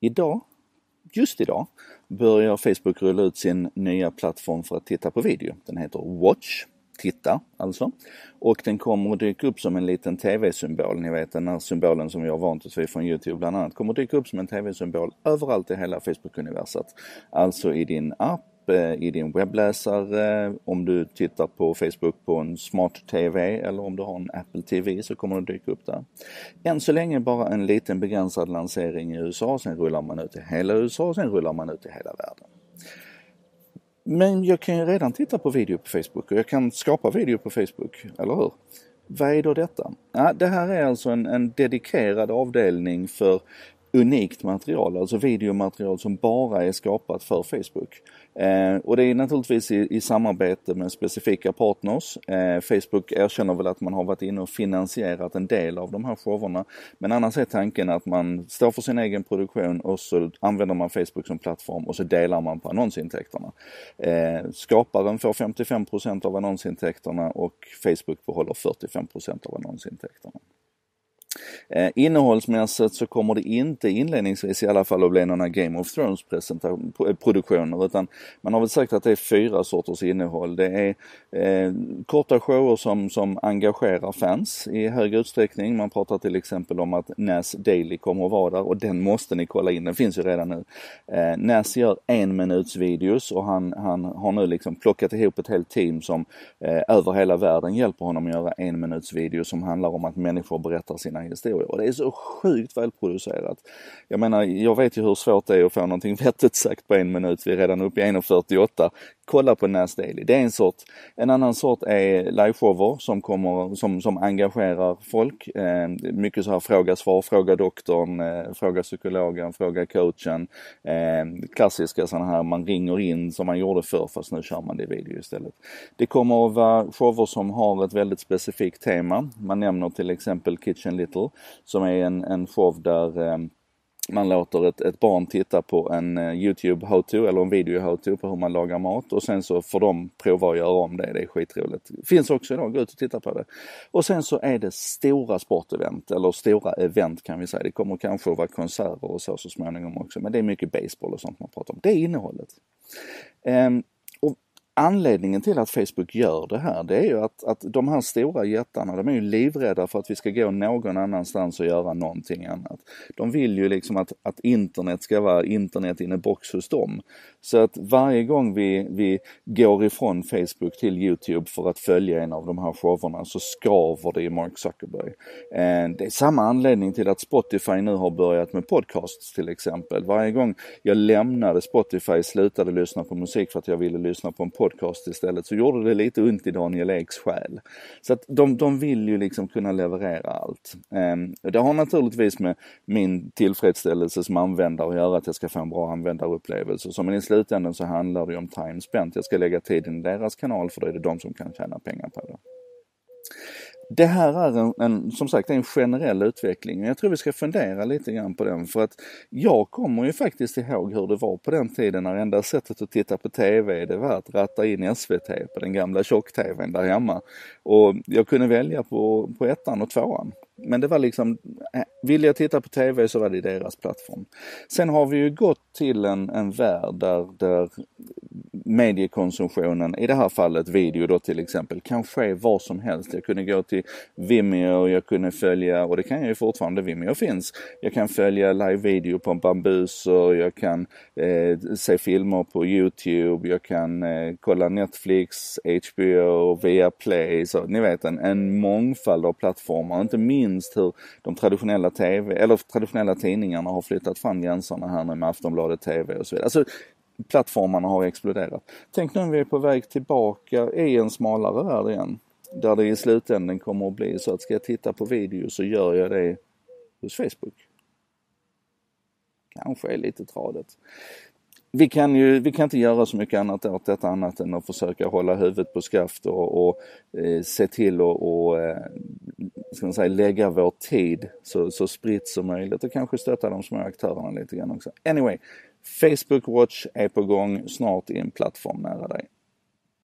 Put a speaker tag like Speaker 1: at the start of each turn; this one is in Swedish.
Speaker 1: idag, just idag, börjar Facebook rulla ut sin nya plattform för att titta på video. Den heter Watch titta alltså. Och den kommer att dyka upp som en liten TV-symbol. Ni vet den här symbolen som vi har vant oss vid från Youtube bland annat. Kommer att dyka upp som en TV-symbol överallt i hela Facebook-universet. Alltså i din app, Eh, i din webbläsare, om du tittar på Facebook på en smart TV eller om du har en Apple TV så kommer det dyka upp där. Än så länge bara en liten begränsad lansering i USA, sen rullar man ut i hela USA, sen rullar man ut i hela världen. Men jag kan ju redan titta på video på Facebook och jag kan skapa video på Facebook, eller hur? Vad är då detta? Ja, det här är alltså en, en dedikerad avdelning för unikt material, alltså videomaterial som bara är skapat för Facebook. Eh, och det är naturligtvis i, i samarbete med specifika partners. Eh, Facebook erkänner väl att man har varit inne och finansierat en del av de här showerna. Men annars är tanken att man står för sin egen produktion och så använder man Facebook som plattform och så delar man på annonsintäkterna. Eh, skaparen får 55% av annonsintäkterna och Facebook behåller 45% av annonsintäkterna. Eh, innehållsmässigt så kommer det inte inledningsvis i alla fall att bli några Game of Thrones eh, produktioner utan man har väl sagt att det är fyra sorters innehåll. Det är eh, korta shower som, som engagerar fans i hög utsträckning. Man pratar till exempel om att Nas Daily kommer att vara där och den måste ni kolla in, den finns ju redan nu. Eh, Nas gör en minuts videos och han, han har nu liksom plockat ihop ett helt team som eh, över hela världen hjälper honom att göra en minuts video som handlar om att människor berättar sina historia. och det är så sjukt välproducerat. Jag menar, jag vet ju hur svårt det är att få någonting vettigt sagt på en minut. Vi är redan uppe i 1.48 kolla på Nas Daily. Det är en sort. En annan sort är liveshower som kommer, som, som engagerar folk. Eh, mycket så här fråga svar, fråga doktorn, eh, fråga psykologen, fråga coachen. Eh, klassiska sådana här man ringer in som man gjorde förr fast nu kör man det i video istället. Det kommer att vara shower som har ett väldigt specifikt tema. Man nämner till exempel Kitchen Little som är en, en show där eh, man låter ett, ett barn titta på en eh, Youtube how-to eller en video how-to på hur man lagar mat och sen så får de prova att göra om det. Det är skitroligt. Finns också idag, gå ut och titta på det. Och sen så är det stora sportevent, eller stora event kan vi säga. Det kommer kanske att vara konserter och så så småningom också. Men det är mycket baseball och sånt man pratar om. Det är innehållet. Um, anledningen till att Facebook gör det här, det är ju att, att de här stora jättarna, de är ju livrädda för att vi ska gå någon annanstans och göra någonting annat. De vill ju liksom att, att internet ska vara internet in a box hos dem. Så att varje gång vi, vi går ifrån Facebook till Youtube för att följa en av de här showerna så skaver det i Mark Zuckerberg. Eh, det är samma anledning till att Spotify nu har börjat med podcasts till exempel. Varje gång jag lämnade Spotify, slutade lyssna på musik för att jag ville lyssna på en podcast podcast istället så gjorde det lite ont i Daniel Eks själ. Så att de, de vill ju liksom kunna leverera allt. Ehm, det har naturligtvis med min tillfredsställelse som användare att göra att jag ska få en bra användarupplevelse. Så men i slutändan så handlar det om time spent. Jag ska lägga tiden i deras kanal för då är det de som kan tjäna pengar på det. Det här är en, en, som sagt en generell utveckling jag tror vi ska fundera lite grann på den för att jag kommer ju faktiskt ihåg hur det var på den tiden när enda sättet att titta på TV det var att ratta in SVT på den gamla tjock-TVn där hemma. Och jag kunde välja på, på ettan och tvåan. Men det var liksom, eh, vill jag titta på TV så var det deras plattform. Sen har vi ju gått till en, en värld där, där mediekonsumtionen, i det här fallet video då till exempel, kan ske var som helst. Jag kunde gå till Vimeo, jag kunde följa, och det kan jag ju fortfarande, Vimeo finns. Jag kan följa live-video på Bambuser, jag kan eh, se filmer på Youtube, jag kan eh, kolla Netflix, HBO, Viaplay, så ni vet en, en mångfald av plattformar. Inte minst hur de traditionella TV, eller traditionella tidningarna har flyttat fram gränserna här nu med Aftonbladet TV och så vidare. Alltså, plattformarna har exploderat. Tänk nu om vi är på väg tillbaka i en smalare värld igen. Där det i slutändan kommer att bli så att ska jag titta på video så gör jag det hos Facebook. Kanske är lite tradigt. Vi kan ju, vi kan inte göra så mycket annat åt detta annat än att försöka hålla huvudet på skaft och, och eh, se till och, och eh, ska man säga, lägga vår tid så, så spritt som möjligt och kanske stötta de små aktörerna lite grann också. Anyway, Facebook Watch är på gång snart i en plattform nära dig.